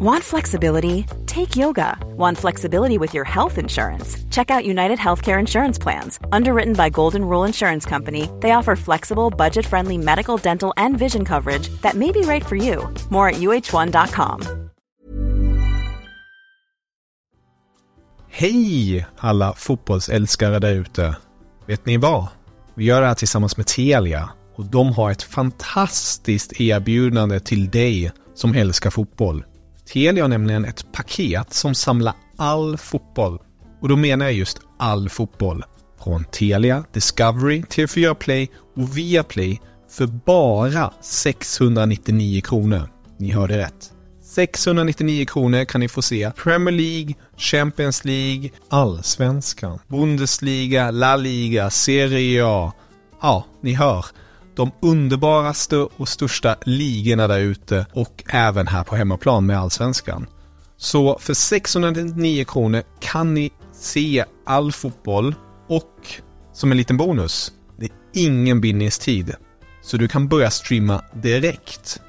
Want flexibility? Take yoga. Want flexibility with your health insurance? Check out United Healthcare Insurance Plans. Underwritten by Golden Rule Insurance Company, they offer flexible, budget friendly medical, dental, and vision coverage that may be right for you. More at uh1.com. Hej alla fotbollsälskare där ute! Vet ni vad? Vi gör det här tillsammans med Telia och de har ett fantastiskt erbjudande till dig som älskar fotboll. Telia har nämligen ett paket som samlar all fotboll. Och då menar jag just all fotboll. Från Telia, Discovery, TV4 Play och Viaplay för bara 699 kronor. Ni hörde rätt. 699 kronor kan ni få se Premier League, Champions League, Allsvenskan, Bundesliga, La Liga, Serie A. Ja, ni hör. De underbaraste och största ligorna där ute och även här på hemmaplan med Allsvenskan. Så för 699 kronor kan ni se all fotboll och som en liten bonus, det är ingen bindningstid. Så du kan börja streama direkt.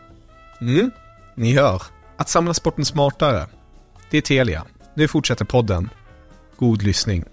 Mm, ni hör. Att samla sporten smartare. Det är Telia. Nu fortsätter podden. God lyssning.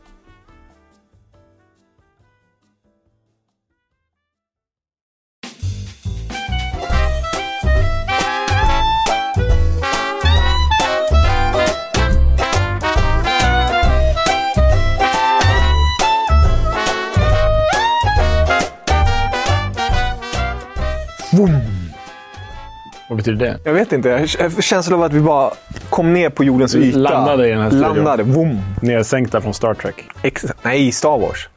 Betyder det? Jag vet inte. Känslan av att vi bara kom ner på jordens yta. Landade i den här studion. Landade. Boom. Nedsänkta från Star Trek? Ex Nej, Star Wars.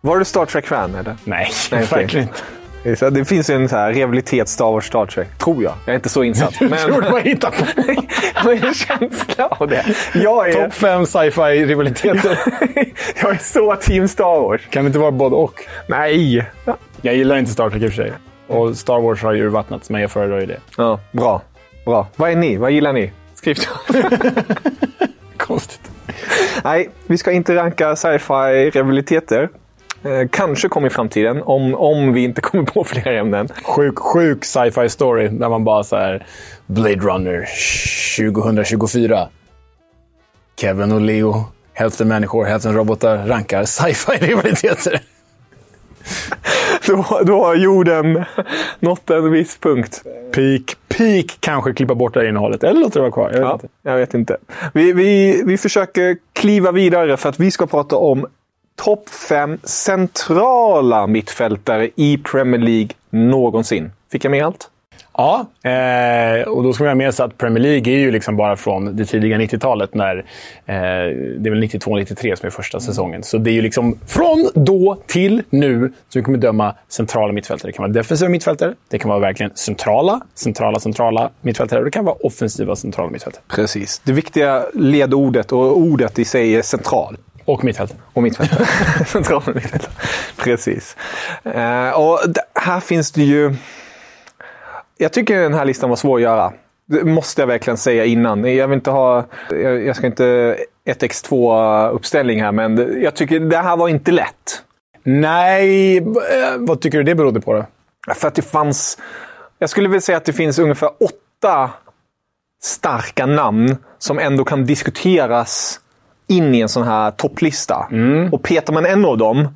Var du Star Trek-fan eller? Nej, Nej, verkligen inte. Det är så- Det finns ju en så här rehabilitet Star Wars Star Trek. Tror jag. Jag är inte så insatt. Jag tror du bara hittar på. jag har en känsla av det. Jag är, Topp fem sci-fi-rivaliteter. jag är så team Star Wars. kan det inte vara både och? Nej. Jag gillar inte Star Trek i och för sig. Och Star Wars har ju urvattnats, men jag föredrar ju det. Ja, bra. Bra. Vad är ni? Vad gillar ni? Skriv till oss. Konstigt. Nej, vi ska inte ranka sci-fi rivaliteter. Eh, kanske kommer i framtiden, om, om vi inte kommer på fler ämnen. Sjuk, sjuk sci-fi story där man bara så här Blade Runner 2024. Kevin och Leo, hälften människor, hälften robotar, rankar sci-fi-rivaliteter. Då, då har jorden nått en viss punkt. Peak, peak kanske klippa bort det här innehållet. Eller låter det vara kvar. Jag vet Ja, inte. jag vet inte. Vi, vi, vi försöker kliva vidare för att vi ska prata om topp fem centrala mittfältare i Premier League någonsin. Fick jag med allt? Ja, eh, och då ska vi ha med sig att Premier League är ju liksom bara från det tidiga 90-talet. när eh, Det är väl 92-93 som är första säsongen. Så det är ju liksom från då till nu som vi kommer döma centrala mittfältare. Det kan vara defensiva mittfältare, det kan vara verkligen centrala, centrala, centrala mittfältare och det kan vara offensiva, centrala mittfältare. Precis. Det viktiga ledordet och ordet i sig är central. Och mittfältare. Och mittfältare. Central och mittfältare. Precis. Eh, och här finns det ju... Jag tycker den här listan var svår att göra. Det måste jag verkligen säga innan. Jag vill inte ha... Jag, jag ska inte 1x2-uppställning här, men jag tycker det här var inte lätt. Nej, eh, vad tycker du det berodde på då? För att det fanns... Jag skulle vilja säga att det finns ungefär åtta starka namn som ändå kan diskuteras in i en sån här topplista. Och petar man en av dem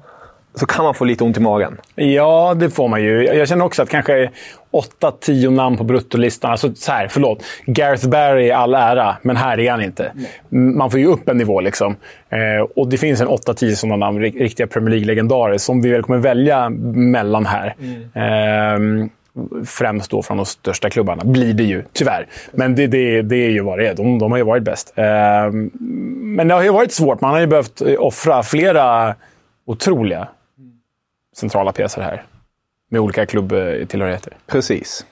så kan man få lite ont i magen. Ja, det får man ju. Jag känner också att kanske 8-10 namn på bruttolistan. Alltså så här, förlåt. Gareth Barry all ära, men här är han inte. Man får ju upp en nivå liksom. Eh, och det finns en 8-10 sådana namn, ri- riktiga Premier League-legendarer, som vi väl kommer välja mellan här. Eh, främst då från de största klubbarna, blir det ju, tyvärr. Men det, det, det är ju vad det är. De, de har ju varit bäst. Eh, men det har ju varit svårt. Man har ju behövt eh, offra flera otroliga centrala pjäser här. Med olika klubbtillhörigheter. Precis.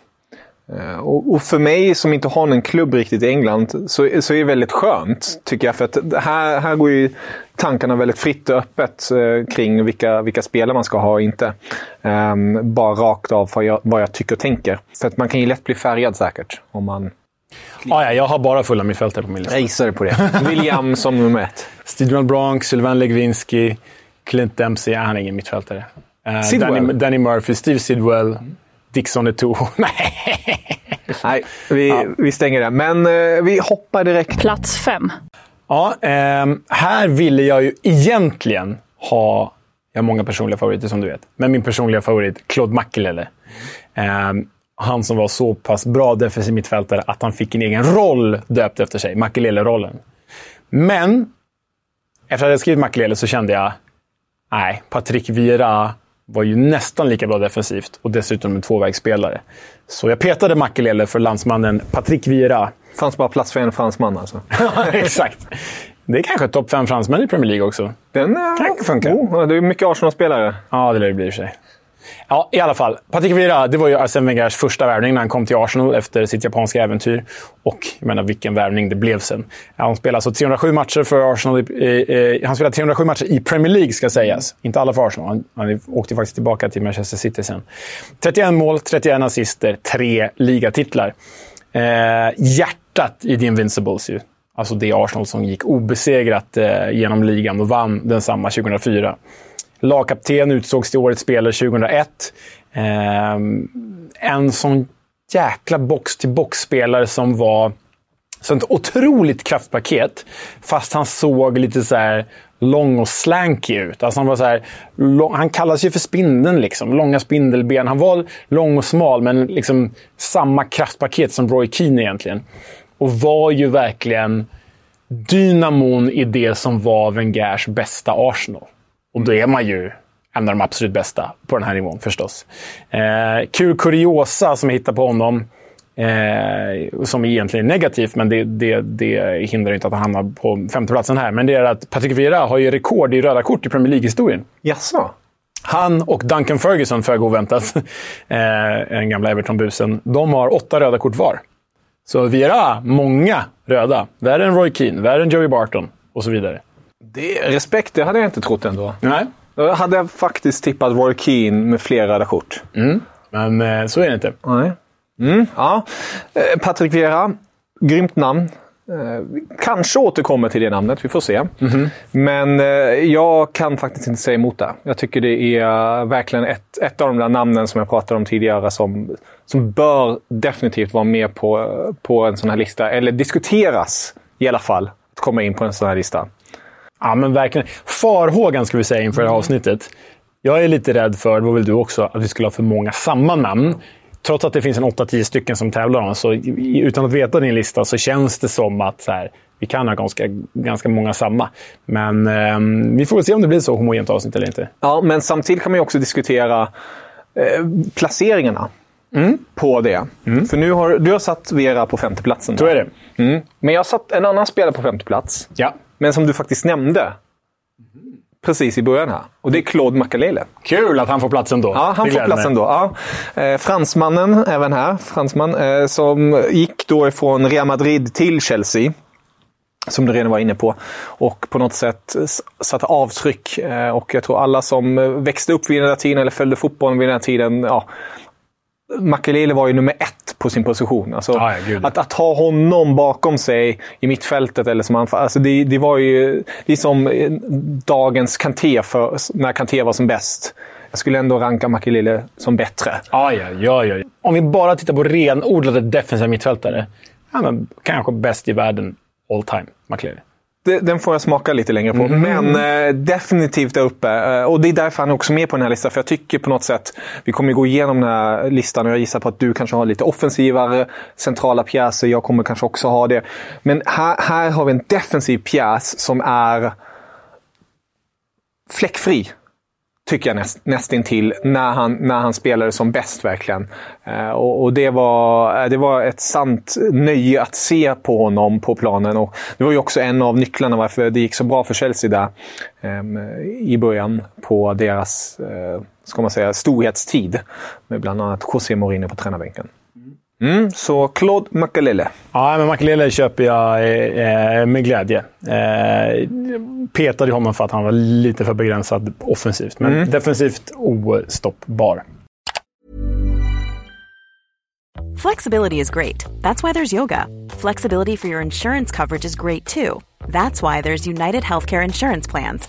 Eh, Och, och för mig som inte har någon klubb riktigt i England så, så är det väldigt skönt, tycker jag. För att här, här går ju tankarna väldigt fritt och öppet eh, kring vilka, vilka spelare man ska ha och inte. Ehm, bara rakt av vad jag, vad jag tycker och tänker. För att man kan ju lätt bli färgad säkert. Om man Ah, ja, jag har bara fulla mittfältare på min lista. jag gissar på det. William som nummer ett. Steve Bronx, Sylvain Legwinski, Clint Dempsey. Han är ingen mittfältare. Eh, Sidwell. Danny, Danny Murphy, Steve Sidwell, Dixon Eto'o. Nej! Nej, vi, ja. vi stänger det. Men eh, vi hoppar direkt. Plats fem. Ja, eh, här ville jag ju egentligen ha... Jag har många personliga favoriter som du vet. Men min personliga favorit, Claude Makelele. Eh, han som var så pass bra defensiv mittfältare att han fick en egen roll döpt efter sig. Makelele-rollen. Men efter att jag skrivit Makelele så kände jag, nej, Patrick Vieira var ju nästan lika bra defensivt och dessutom en tvåvägsspelare. Så jag petade Makelele för landsmannen Patrick Vieira. fanns bara plats för en fransman alltså. Exakt. Det är kanske topp fem fransmän i Premier League också. Den kan funka. Oh, det är mycket Arsenal-spelare. Ja, det lär det bli i och för sig. Ja, i alla fall. Patrik Vieira, det var ju Arsene Wengers första värvning när han kom till Arsenal efter sitt japanska äventyr. Och jag menar, vilken värvning det blev sen. Han spelade alltså 307 matcher för Arsenal. I, han spelade 307 matcher i Premier League, ska sägas. Inte alla för Arsenal. Han, han åkte faktiskt tillbaka till Manchester City sen. 31 mål, 31 assister, tre ligatitlar. Eh, hjärtat i The Invincibles ju. Alltså det Arsenal som gick obesegrat eh, genom ligan och vann densamma 2004. Lagkapten utsågs till Årets spelare 2001. Eh, en sån jäkla box-till-box-spelare som var sånt otroligt kraftpaket. Fast han såg lite så här lång och slanky ut. Alltså han, var så här, lång, han kallas ju för spindeln, liksom. långa spindelben. Han var lång och smal, men liksom samma kraftpaket som Roy Keane egentligen. Och var ju verkligen dynamon i det som var Wengers bästa Arsenal. Och då är man ju en av de absolut bästa på den här nivån förstås. Eh, kul kuriosa som jag hittade på honom. Eh, som egentligen är negativt, men det, det, det hindrar inte att han hamnar på femteplatsen här. Men det är att Patrick Vieira har ju rekord i röda kort i Premier League-historien. Jaså? Han och Duncan Ferguson, föga oväntat, eh, den gamla Everton-busen, de har åtta röda kort var. Så Vieira, många röda. Värre än Roy Keane, värre än Joey Barton och så vidare. Det, respekt, det hade jag inte trott ändå. Nej. Då hade jag faktiskt tippat Roy Keane med flera röda kort. Mm. Men eh, så är det inte. Nej. Mm, ja. Eh, Patrick Vieira, grymt namn. Eh, kanske återkommer till det namnet, vi får se. Mm -hmm. Men jag kan faktiskt inte säga emot det. Jag tycker det är verkligen ett, ett av de där namnen som jag pratade om tidigare som, som bör definitivt vara med på, på en sån här lista. Eller diskuteras i alla fall, att komma in på en sån här lista. Ja, men verkligen. Farhågan ska vi säga inför det här avsnittet. Jag är lite rädd för, det var väl du också, att vi skulle ha för många samma namn. Trots att det finns en 8-10 stycken som tävlar om så utan att veta din lista så känns det som att så här, vi kan ha ganska, ganska många samma. Men eh, vi får väl se om det blir så homogent avsnitt eller inte. Ja, men samtidigt kan man ju också diskutera eh, placeringarna. Mm. på det. Mm. För nu har du har satt Vera på femteplatsen. Så är det. Mm. Men jag har satt en annan spelare på femte plats. Ja. Men som du faktiskt nämnde precis i början här. Och det är Claude Makalele. Kul att han får platsen då. Ja, han får platsen då. Ja. Eh, fransmannen, även här, fransman, eh, som gick då ifrån Real Madrid till Chelsea. Som du redan var inne på. Och på något sätt satte avtryck. Eh, och jag tror alla som växte upp vid den här tiden eller följde fotbollen vid den här tiden ja, Makelele var ju nummer ett på sin position. Alltså, ah, ja, att, att ha honom bakom sig i mittfältet eller som anfall, alltså det, det var ju det är som eh, dagens Kanté för, när Kanté var som bäst. Jag skulle ändå ranka Makelele som bättre. Ah, ja, ja, ja. Om vi bara tittar på renodlade defensiva mittfältare. Han kanske bäst i världen all time, Makelele den får jag smaka lite längre på. Mm. Men eh, definitivt där uppe. Eh, och det är därför han är också med på den här listan. För jag tycker på något sätt, vi kommer gå igenom den här listan och jag gissar på att du kanske har lite offensivare centrala pjäser. Jag kommer kanske också ha det. Men här, här har vi en defensiv pjäs som är fläckfri tycker jag näst, nästintill, när han, när han spelade som bäst verkligen. Eh, och, och, det, var, eh, det var ett sant nöje att se på honom på planen. Och det var ju också en av nycklarna varför det gick så bra för Chelsea där eh, i början på deras eh, ska man säga, storhetstid. Med bland annat José Mourinho på tränarbänken. Mm, så Claude Makalele. Ja, men Makalele köper jag eh, med glädje. Eh, petade honom för att han var lite för begränsad offensivt, men mm. defensivt ostoppbar. Flexibility is great. That's why there's yoga. Flexibility for your insurance coverage is great too. That's why there's United Healthcare Insurance Plans.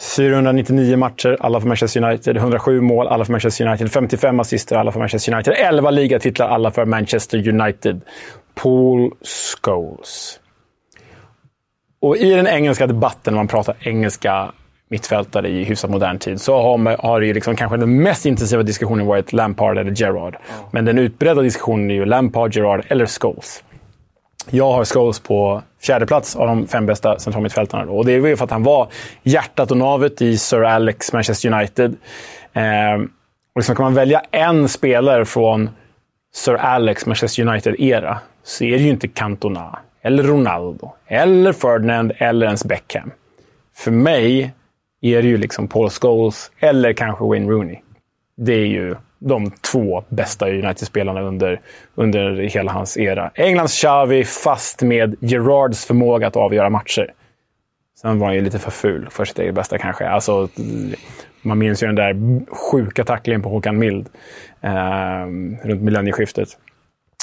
499 matcher, alla för Manchester United. 107 mål, alla för Manchester United. 55 assister, alla för Manchester United. 11 ligatitlar, alla för Manchester United. Paul Scholes. Och i den engelska debatten, när man pratar engelska mittfältare i hyfsat modern tid, så har, man, har ju liksom kanske den mest intensiva diskussionen varit Lampard eller Gerrard. Men den utbredda diskussionen är ju Lampard, Gerrard eller Scholes. Jag har Scholes på fjärde plats av de fem bästa centralmittfältarna. Och det är ju för att han var hjärtat och navet i Sir Alex Manchester United. Eh, och liksom kan man välja en spelare från Sir Alex Manchester United-era så är det ju inte Cantona, eller Ronaldo, eller Ferdinand eller ens Beckham. För mig är det ju liksom Paul Scholes eller kanske Wayne Rooney. Det är ju de två bästa United-spelarna under, under hela hans era. Englands Xavi fast med Gerards förmåga att avgöra matcher. Sen var han ju lite för ful för sitt eget bästa kanske. Alltså, man minns ju den där sjuka tacklingen på Håkan Mild eh, runt millennieskiftet.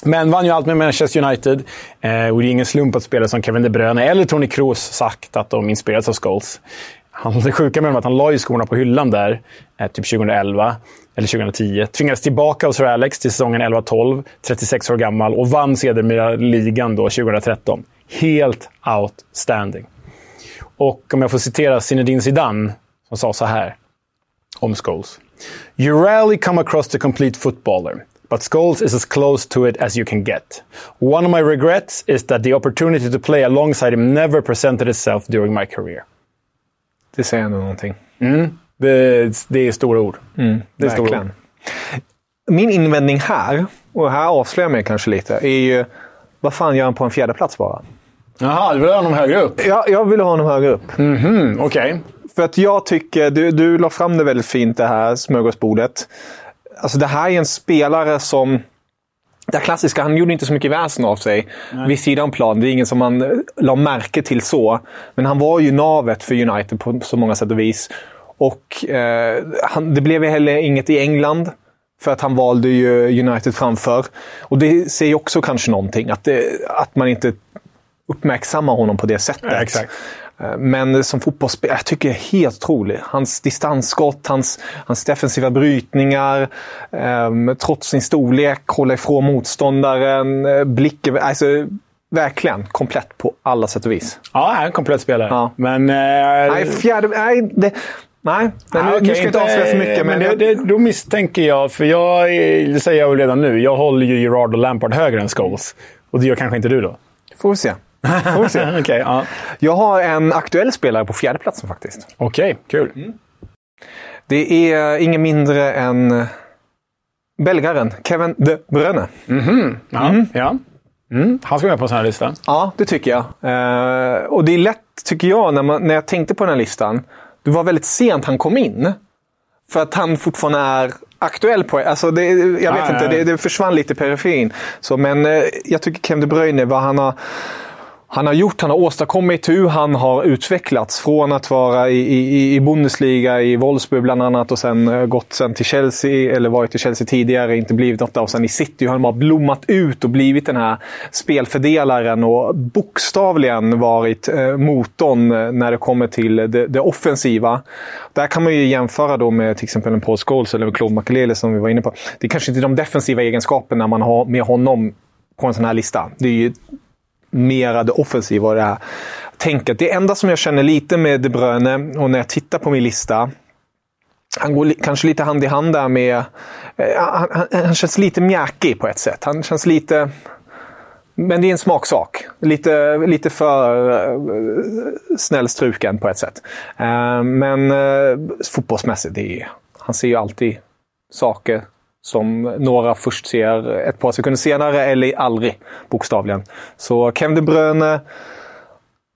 Men vann ju allt med Manchester United. Eh, och det är ingen slump att spelare som Kevin De Bruyne eller Toni Kroos sagt att de inspirerats av Scholes. Han, det sjuka med dem att han la ju skorna på hyllan där, eh, typ 2011 eller 2010. Tvingades tillbaka hos Sir Alex till säsongen 11-12, 36 år gammal och vann sedermera ligan då 2013. Helt outstanding. Och om jag får citera Zinedine Zidane, som sa så här om Scholes. You rarely come across the complete footballer. But Scholes is as close to it as you can get. One of my regrets is that the opportunity to play alongside him never presented itself during my career. Det säger nog någonting. Mm. Det, det är stora ord. Mm, det är stora verkligen. Min invändning här, och här avslöjar jag mig kanske lite, är ju vad fan gör han på en fjärde plats bara? Jaha, du vill ha honom högre upp? Ja, jag vill ha honom högre upp. Mhm, okej. För att jag tycker, du, du la fram det väldigt fint det här smörgåsbordet. Alltså det här är en spelare som... Det klassiska, han gjorde inte så mycket väsen av sig vid sidan plan. Det är ingen som man la märke till så. Men han var ju navet för United på så många sätt och vis. Och eh, han, det blev heller inget i England. För att han valde ju United framför. Och det säger också kanske någonting. Att, det, att man inte uppmärksammar honom på det sättet. Ja. Eh, Men som fotbollsspelare, jag tycker jag är helt otrolig. Hans distansskott, hans, hans defensiva brytningar, eh, trots sin storlek, hålla ifrån motståndaren, eh, blicken. Alltså, verkligen komplett på alla sätt och vis. Ja, han är en komplett spelare. Ja. Men... Eh, Nej, fjärde... Nej, det, nej, nej nu, Ah, nu okej, ska inte avslöja för mycket. Men, det, jag- det, då misstänker jag, för jag, det säger jag ju redan nu, jag håller ju Gerard och Lampard högre än Scholes. Och det gör kanske inte du då? får vi se. Får vi se. Okej, ja. Jag har en aktuell spelare på fjärde platsen faktiskt. Okej, kul. Mm. Det är ingen mindre än belgaren Kevin De Bruyne. Ja, ja. Mm. Han ska med på en sån här lista. Ja, det tycker jag. Eh, och det är lätt, tycker jag, när, man, när jag tänkte på den här listan. Det var väldigt sent han kom in. För att han fortfarande är aktuell på alltså det. Jag vet Ja, inte, ja, ja. det, det försvann lite i periferin. Så, men eh, jag tycker Kevin De Bruyne, vad han har han har gjort, han har åstadkommit, hur han har utvecklats från att vara i, i, i Bundesliga, i Wolfsburg bland annat och sen eh, gått sen till Chelsea, eller varit i Chelsea tidigare, inte blivit något där. Och sen i City har han bara blommat ut och blivit den här spelfördelaren och bokstavligen varit eh, motorn eh, när det kommer till det, det offensiva. Där kan man ju jämföra då med till exempel en Paul Scholes eller Claude Makelele som vi var inne på. Det är kanske inte de defensiva egenskaperna man har med honom på en sån här lista. Det är ju mera det offensiva och det här tänket. Det enda som jag känner lite med De Bruyne och när jag tittar på min lista. Han går li- kanske lite hand i hand där med... Eh, han, han, han känns lite mjäkig på ett sätt. Han känns lite... Men det är en smaksak. Lite, lite för eh, snällstruken på ett sätt. Eh, men eh, fotbollsmässigt, det är, han ser ju alltid saker som några först ser ett par sekunder senare eller aldrig, bokstavligen. Så Kevin De Bruyne,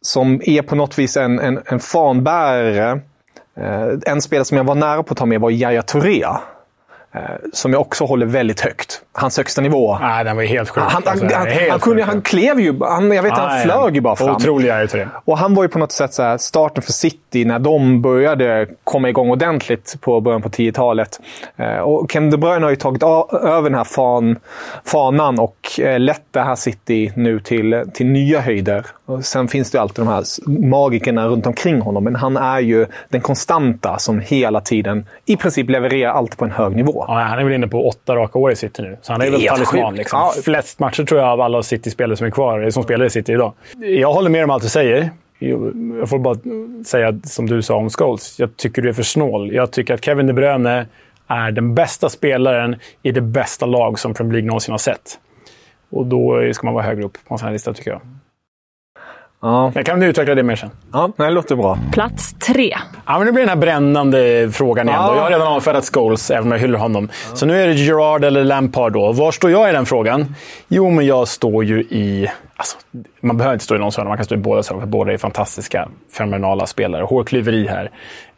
som är på något vis en, en, en fanbärare. Eh, en spelare som jag var nära på att ta med var Yahya Touré. Eh, som jag också håller väldigt högt. Hans högsta nivå. Nej, den var ju helt sjuk. Han, Alltså, han, helt han, kunde, sjuk. han klev ju. Han, jag vet Ja, han flög ju bara fram. Otrolig är det. Och han var ju på något sätt så här, starten för City när de började komma igång ordentligt på början på 10-talet. Eh, och Kevin De Bruyne har ju tagit över den här fan, fanan och eh, lett det här City nu till, till nya höjder. Och sen finns det ju alltid de här magikerna runt omkring honom, men han är ju den konstanta som hela tiden i princip levererar allt på en hög nivå. Ja, han är väl inne på åtta raka år i City nu. Så han är väl talisman. Liksom. Ja. Flest matcher tror jag av alla City-spelare som är kvar, som spelar i City idag. Jag håller med om allt du säger. Jag får bara säga som du sa om Scholes. Jag tycker du är för snål. Jag tycker att Kevin De Bruyne är den bästa spelaren i det bästa lag som Premier League någonsin har sett. Och då ska man vara högre upp på en sån här lista, tycker jag. Ja, Men kan du utveckla det mer sen? ja det låter bra. Plats tre. Ja, men det blir den här brännande frågan igen. Då. Ja. Jag har redan avfärdat Scholes, även om jag hyllar honom. Så nu är det Gerard eller Lampard då. Var står jag i den frågan? Jo, men jag står ju i... Alltså, man behöver inte stå i någons hörna, man kan stå i båda för båda är fantastiska, fenomenala spelare. Hårklyveri här.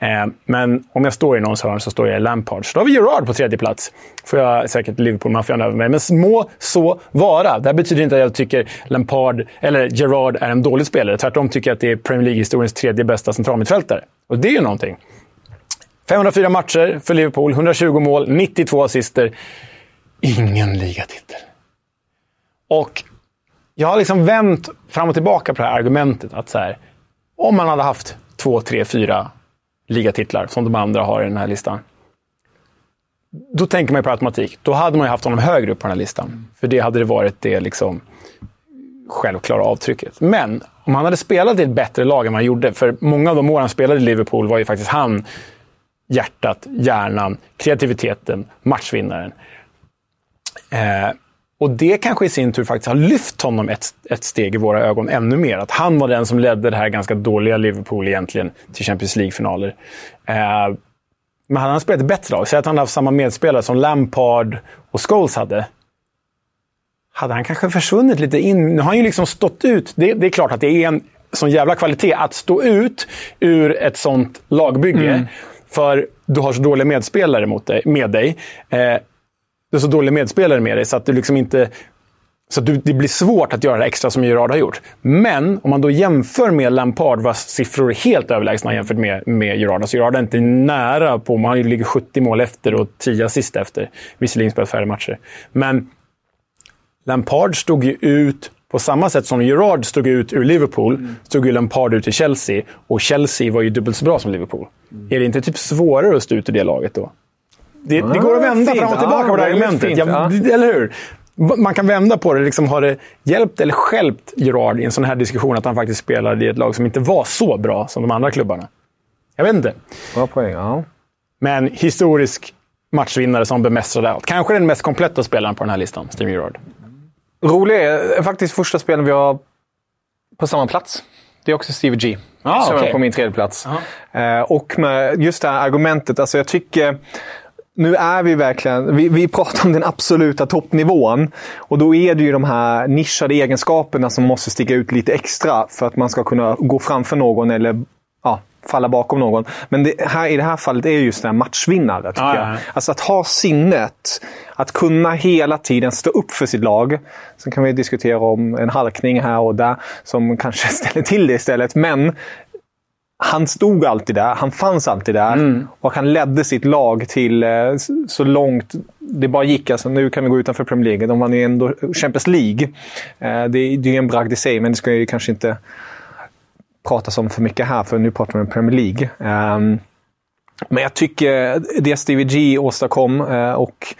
Eh, men om jag står i någons hörn så står jag i Lampard. Så då har vi Gerard på tredje plats. får jag säkert Liverpool-maffian över mig. Men må så vara. Det här betyder inte att jag tycker Lampard, eller Gerard är en dålig spelare. Tvärtom tycker jag att det är Premier League-historiens tredje bästa centralmittfältare. Och det är ju någonting. 504 matcher för Liverpool, 120 mål, 92 assister. Ingen ligatitel. Och jag har liksom vänt fram och tillbaka på det här argumentet. Att så här, om man hade haft två, tre, fyra ligatitlar som de andra har i den här listan. Då tänker man ju på automatik. Då hade man ju haft honom högre upp på den här listan. För det hade det varit det liksom självklara avtrycket. Men om han hade spelat i ett bättre lag än vad han gjorde, för många av de år han spelade i Liverpool var ju faktiskt han hjärtat, hjärnan, kreativiteten, matchvinnaren. Eh, och det kanske i sin tur faktiskt har lyft honom ett, ett steg i våra ögon ännu mer. Att han var den som ledde det här ganska dåliga Liverpool egentligen till Champions League-finaler. Eh, men hade han spelat ett bättre lag, säg att han hade haft samma medspelare som Lampard och Scholes hade, hade han kanske försvunnit lite in. Nu har han ju liksom stått ut. Det, det är klart att det är en sån jävla kvalitet att stå ut ur ett sånt lagbygge. För du har så dåliga medspelare mot dig, med dig. Eh, du har så dåliga medspelare med dig så att du liksom inte... Så att du, det blir svårt att göra det extra som Gerard har gjort. Men om man då jämför med Lampard, vars siffror är helt överlägsna jämfört med, med Gerard. Alltså Gerard är inte nära på... Han ligger 70 mål efter och 10 assist efter. Visserligen spelat färre matcher. Men Lampard stod ju ut på samma sätt som Gerard stod ut ur Liverpool, stod ju Lampard ut i Chelsea. Och Chelsea var ju dubbelt så bra som Liverpool. Är det inte typ svårare att stå ut ur det laget då? Det, det går att vända fram och tillbaka Ja, på det argumentet. Ja. Eller hur? Man kan vända på det. Liksom, har det hjälpt eller stjälpt Gerard i en sån här diskussion att han faktiskt spelade i ett lag som inte var så bra som de andra klubbarna? Jag vet inte. Bra poäng. Ja. Men historisk matchvinnare som bemästrade allt. Kanske den mest kompletta spelaren på den här listan, Steven Gerrard. Rolig är faktiskt första spelen vi har på samma plats. Det är också Stevie G. Ah, som okej. är på min tredje plats. Eh, och med just det här argumentet. Alltså jag tycker... Nu är vi verkligen... Vi, vi pratar om den absoluta toppnivån. Och då är det ju de här nischade egenskaperna som måste sticka ut lite extra för att man ska kunna gå framför någon eller ja, falla bakom någon. Men det här, i det här fallet är just den här matchvinnare. Tycker Ja, jag. ja, ja. Alltså att ha sinnet. Att kunna hela tiden stå upp för sitt lag. Sen kan vi diskutera om en halkning här och där som kanske ställer till det istället. Men han stod alltid där, han fanns alltid där Mm. och han ledde sitt lag till eh, så långt det bara gick. Alltså, nu kan vi gå utanför Premier League. De vann ju ändå Champions League. Eh, det, är- ju en bragd i sig, men det ska ju kanske inte pratas om för mycket här, för nu pratar vi om Premier League. Ehm, men jag tycker det Stevie G åstadkom eh, och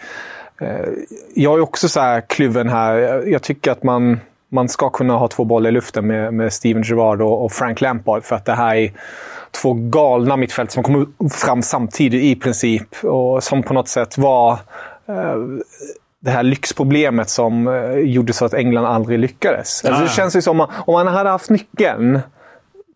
jag är också så här kluven här. Jag tycker att man, man ska kunna ha två bollar i luften med, med Steven Gerrard och, och Frank Lampard för att det här är två galna mittfält som kommer fram samtidigt i princip och som på något sätt var eh, det här lyxproblemet som eh, gjorde så att England aldrig lyckades. Alltså, Ah. det känns ju som om man hade haft nyckeln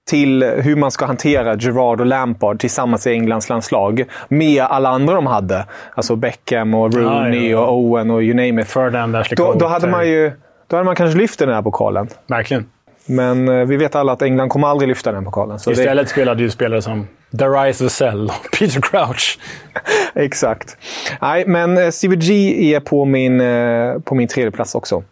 till hur man ska hantera Gerard och Lampard tillsammans i Englands landslag med alla andra de hade. Alltså Beckham och Rooney ja. och Owen och you name it. Då, då, hade man ju, då hade man kanske lyft den här pokalen. Verkligen. Men eh, vi vet alla att England kommer aldrig lyfta den pokalen. Så det, Istället spelade ju spelare som Darius Vassell och Peter Crouch. exakt. Nej, men eh, Stevie G är på min, eh, på min tredje plats också.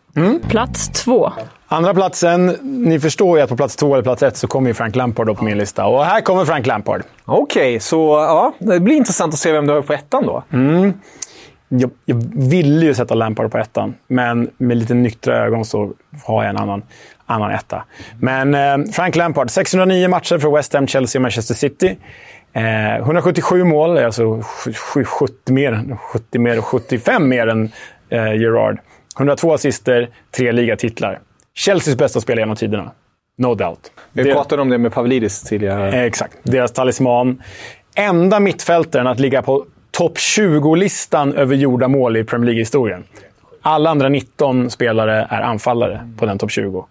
Plats två. Andra platsen, ni förstår ju att på plats två eller plats ett så kommer ju Frank Lampard upp på min lista. Och här kommer Frank Lampard. Okej, så ja, det blir intressant att se vem du har på ettan då. Jag, jag ville ju sätta Lampard på ettan, men med lite nyktra ögon så har jag en annan, annan etta. Men eh, Frank Lampard, 609 matcher för West Ham, Chelsea och Manchester City. Eh, 177 mål, alltså 70 mer, än- 70 mer och 75 mer än eh, Gerard. 102 assister, tre ligatitlar. Chelseas bästa spelare genom tiderna. No doubt. Vi pratade om det med Pavlidis tidigare. Eh, Exakt. Deras talisman. Enda mittfältaren att ligga på topp 20-listan över gjorda mål i Premier League-historien. Alla andra 19 spelare är anfallare på den topp 20.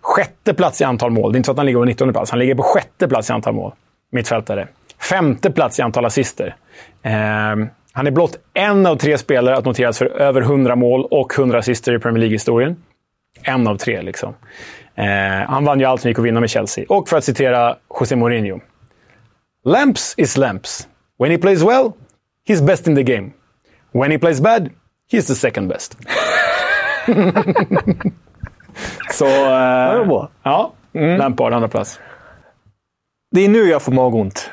Sjätte plats i antal mål. Det är inte så att han ligger på 19 plats. Han ligger på sjätte plats i antal mål. Mittfältare. Femte plats i antal assister. Eh, han är blott en av tre spelare att noteras för över 100 mål och 100 assister i Premier League-historien. En av tre, liksom. Eh, han vann ju allt som gick att vinna med Chelsea. Och för att citera José Mourinho. Lamps is lamps. When he plays well, he's best in the game. When he plays bad, he's the second best. Så... Det Eh, var bra. ja, Lampard andra plats. Det är nu jag får magont.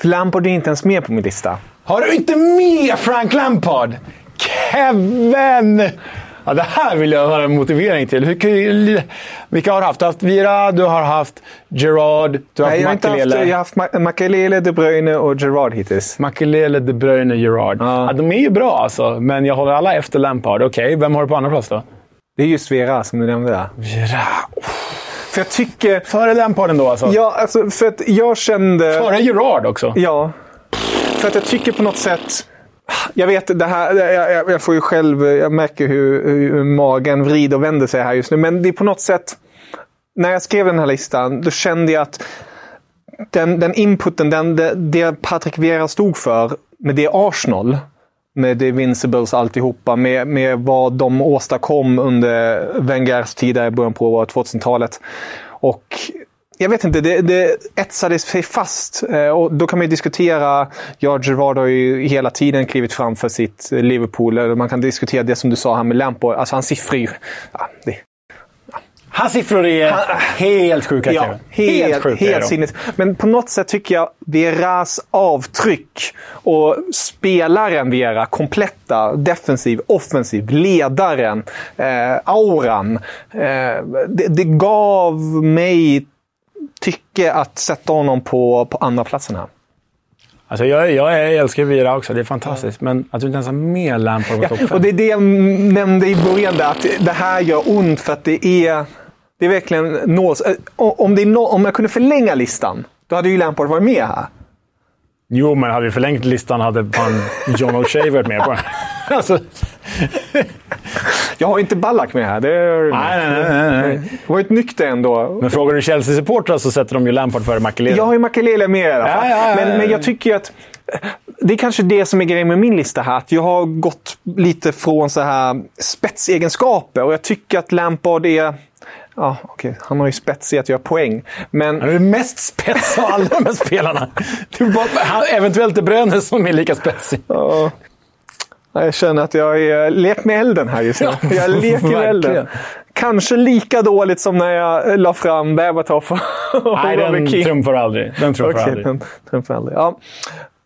För Lampard är inte ens med på min lista. Har du inte med Frank Lampard? Kevin! Ja, det här vill jag höra en motivering till. Hur, vilka har du haft? Du har haft Vira, du har haft Gerard, du har Nej, jag har haft haft, Makelele. jag har haft Ma- Makelele, De Bruyne och Gerard hittills. Makelele, De Bruyne, Gerard. Ja. Ja. de är ju bra alltså, men jag håller alla efter Lampard. Okej, vem har du på andra plats då? Det är just Vera som du nämnde där. Vira. För jag tycker... Före Lampard ändå alltså? Ja, alltså för att jag kände... Före Gerard också? Ja. För att jag tycker på något sätt... Jag vet, det här, jag, jag, får ju själv... Jag märker hur, hur magen vrider och vänder sig här just nu. Men det är på något sätt... När jag skrev den här listan, då kände jag att den, den inputen, den, det, det Patrik Vieira stod för med det Arsenal, med The Invincibles alltihopa, med, med vad de åstadkom under Wengers tid i början på 2000-talet. Och jag vet inte, det, det etsade sig fast. Eh, Och då kan man ju diskutera, ja, Gerard har ju hela tiden klivit fram för sitt Liverpool. Eller Man kan diskutera det som du sa här med Lampard. Alltså hans siffror. Ja, det, Hans siffror är helt sjuka, Ja, Kevin. helt, sjuka helt sinnes. Men på något sätt tycker jag Vieras avtryck och spelaren Viera, kompletta, defensiv, offensiv, ledaren, eh, auran. Eh, det, det gav mig tycke att sätta honom på, på andra platsen här. Alltså, jag, jag älskar Vira också, det är fantastiskt. Men att du inte ens har med Lampard på Ja, topp fem. och det är det jag nämnde i början, där, att det här gör ont för att det är, det är verkligen nåls... eh, Om, det no, om jag kunde förlänga listan, då hade ju Lampard varit med här. Jo, men hade vi förlängt listan hade John O'Shea varit med på den. alltså, Jag har inte Ballack med här. Det, är, nej, nej, nej, nej. det var ett nykter ändå. Men frågar du Chelsea-supportrar så sätter de ju Lampard före Makelele. Jag har ju Makelele med i alla fall. Ja, ja, ja, men, men jag tycker ju att det är kanske det som är grejen med min lista här. Att jag har gått lite från så här spetsegenskaper och jag tycker att Lampard är... Ja, okej. Han har ju spets i att göra poäng. Men Han är mest spets av alla de här spelarna. Det är bara, han- eventuellt De Bruyne som är lika spetsig. Ja. Jag känner att jag är lek med elden här just nu. Ja, Jag leker med elden. Kanske lika dåligt som när jag la fram Berbatov och Nej, den Keane. trumfar aldrig. Den trumfar Okej, aldrig. den trumfar aldrig. Ja.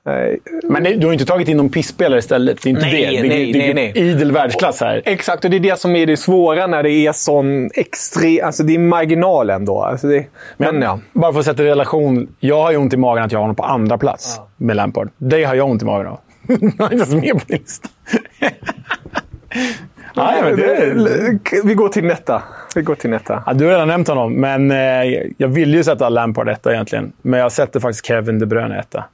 Nej, Men du har inte tagit in någon pisspelare istället. Det är inte Nej, det. Det, nej, det, nej, det är nej. idel världsklass här. Exakt, och det är det som är det svåra när det är sån extrem... Alltså det är marginalen då. Alltså det, men ja. Bara för att sätta i relation. Jag har ju ont i magen att jag har honom på andra plats med Lampard. Det har jag ont i magen av. Han är inte ens med på din lista. Nej, men det, Vi går till Netta. Vi går till Netta. ja, du har redan nämnt honom, men eh, jag ville ju sätta Lampard etta egentligen. Men jag sätter faktiskt Kevin De Bruyne etta.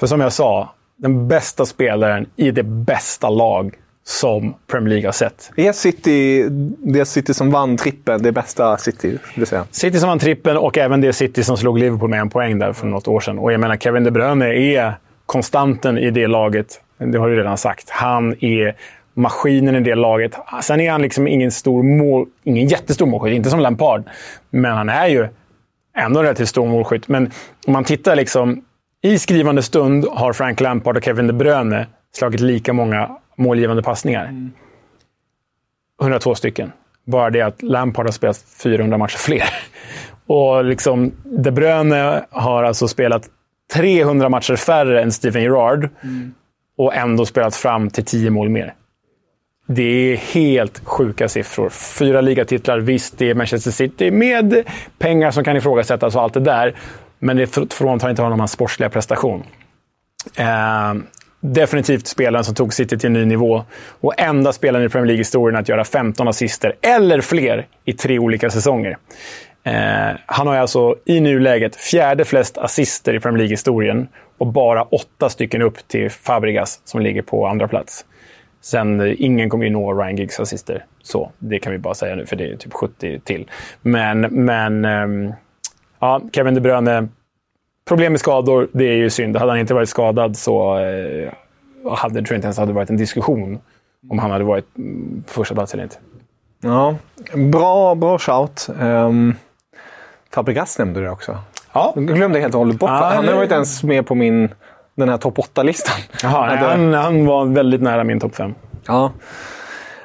För som jag sa, den bästa spelaren i det bästa lag som Premier League har sett. Är City det City som vann trippen det bästa City? Vill säga? City som vann trippen och även det City som slog Liverpool med en poäng där för något år sedan. Och jag menar, Kevin De Bruyne är konstanten i det laget. Det har du redan sagt. Han är maskinen i det laget. Sen är han liksom ingen, stor mål, ingen jättestor målskytt, inte som Lampard. Men han är ju ändå en relativt stor målskytt. Men om man tittar liksom... I skrivande stund har Frank Lampard och Kevin De Bruyne slagit lika många målgivande passningar. 102 stycken. Bara det att Lampard har spelat 400 matcher fler. Och liksom, De Bruyne har alltså spelat 300 matcher färre än Steven Gerrard mm. och ändå spelat fram till 10 mål mer. Det är helt sjuka siffror. Fyra ligatitlar, visst, det är Manchester City med pengar som kan ifrågasättas och allt det där. Men det fråntar inte honom hans sportsliga prestation. Eh, definitivt spelaren som tog City till en ny nivå och enda spelaren i Premier League-historien att göra 15 assister eller fler i tre olika säsonger. Eh, han har alltså i nuläget fjärde flest assister i Premier League-historien och bara åtta stycken upp till Fabregas som ligger på andra plats. Sen, eh, ingen kommer ju nå Ryan Giggs assister. Så, det kan vi bara säga nu, för det är typ 70 till. Men, men eh, ja, Kevin De Bruyne. Problem med skador, det är ju synd. Hade han inte varit skadad så eh, hade, tror jag inte ens hade varit en diskussion om han hade varit mm, på första plats eller inte. Ja, bra, bra shout. Um, Fabregas nämnde du också. Ja. Jag glömde helt och hållet bort. Ah, han har inte ens med på min den här topp 8-listan. han, han var väldigt nära min topp 5. Ja.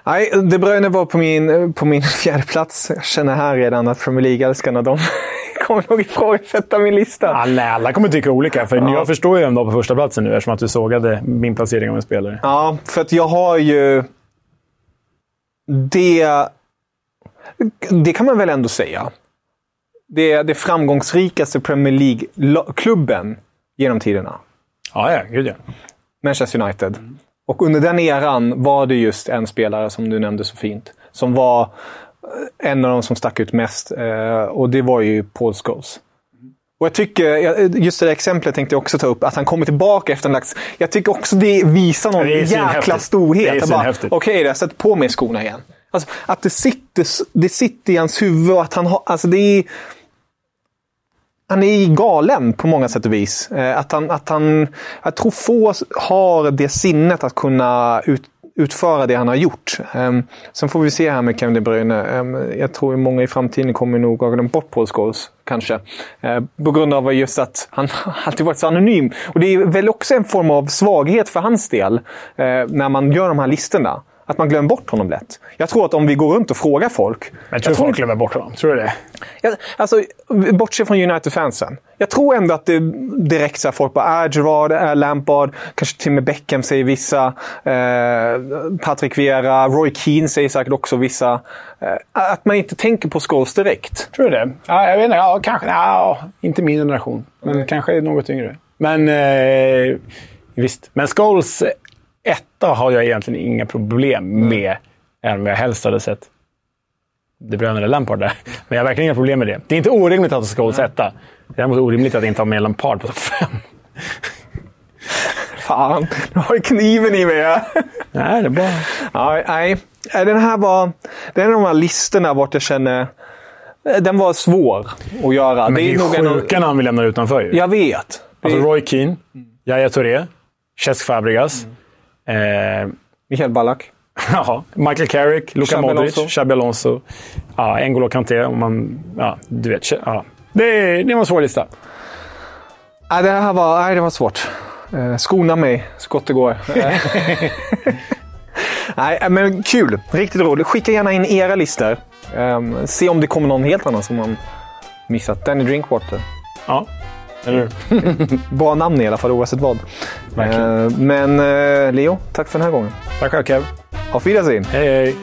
Nej, De Bruyne var på min, på min fjärde plats. Jag känner här redan att Premier League-älskarna de kommer nog ifrågasätta min lista. Alla, alla kommer tycka olika, för ja. jag förstår ju ändå på första platsen nu eftersom att du sågade min placering av en spelare. Ja, för att jag har ju... Det... Det kan man väl ändå säga. Det är det framgångsrikaste Premier League-klubben genom tiderna. Ja, ja. Gud ja. Manchester United. Mm. Och under den eran var det just en spelare som du nämnde så fint. Som var eh, en av de som stack ut mest. Eh, och det var ju Paul Scholes. Och jag tycker, just det där exemplet tänkte jag också ta upp, att han kommer tillbaka efter en slags... Jag tycker också det visar någon det jäkla storhet. Okej, okay, jag sätter på mig skorna igen. Alltså, att det sitter, det sitter i hans huvud och att han har... Alltså det är, han är galen på många sätt och vis. Eh, att han, att han, jag tror få har det sinnet att kunna ut, utföra det han har gjort. Um, sen får vi se här med Kevin De Bruyne. Um, jag tror att många i framtiden kommer nog ha glömt bort Paul Scholes, kanske. Uh, på grund av just att han alltid varit så anonym. Och det är väl också en form av svaghet för hans del, uh, när man gör de här listorna. Att man glömmer bort honom lätt. Jag tror att om vi går runt och frågar folk... Jag tror, jag tror folk glömmer bort honom. Tror du det? Jag, alltså, bortse från United-fansen. Jag tror ändå att det direkt så här, folk bara är Gerard, är Lampard, kanske till och med Beckham säger vissa. Eh, Patrick Vieira, Roy Keane säger säkert också vissa. Eh, att man inte tänker på Scholes direkt. Tror du det? Ja, jag vet inte. Ja, kanske. Ja, inte min generation. Men mm. kanske något yngre. Men eh, visst. Men Scholes etta har jag egentligen inga problem mm. med. Även om jag helst hade sett De Bruyne eller Lampard där. Men jag har verkligen inga problem med det. Det är inte orimligt att Scholes etta. Det är däremot orimligt att inte ha med Lampard på topp fem. Fan, nu har jag kniven i mig. nej, det är bra. Ja, nej, den här var... Det är en av de här listorna vart jag känner... Den var svår att göra. Men det är, det är nog sjuka namn vi lämnar utanför ju. Jag vet. Alltså Roy Keane, Yahya Touré, Cesc Fabregas. Mm. Eh, Michael Ballack. Ja, Michael Carrick, Luka Xabi Modric, Alonso. Xabi Alonso. Ja, N'Golo Kanté. Om man, ja, du vet. Ja. Det, det var en svår lista. Ja, det här var, nej, det var svårt. Eh, skona mig så gott det går. nej, men kul. Riktigt roligt. Skicka gärna in era listor. Um, se om det kommer någon helt annan som man missat. Danny Drinkwater. Ja, eller Bra namn i alla fall, oavsett vad. Uh, men uh, Leo, tack för den här gången. Tack själv Kev. Auf Wiedersehen. Hej, hej.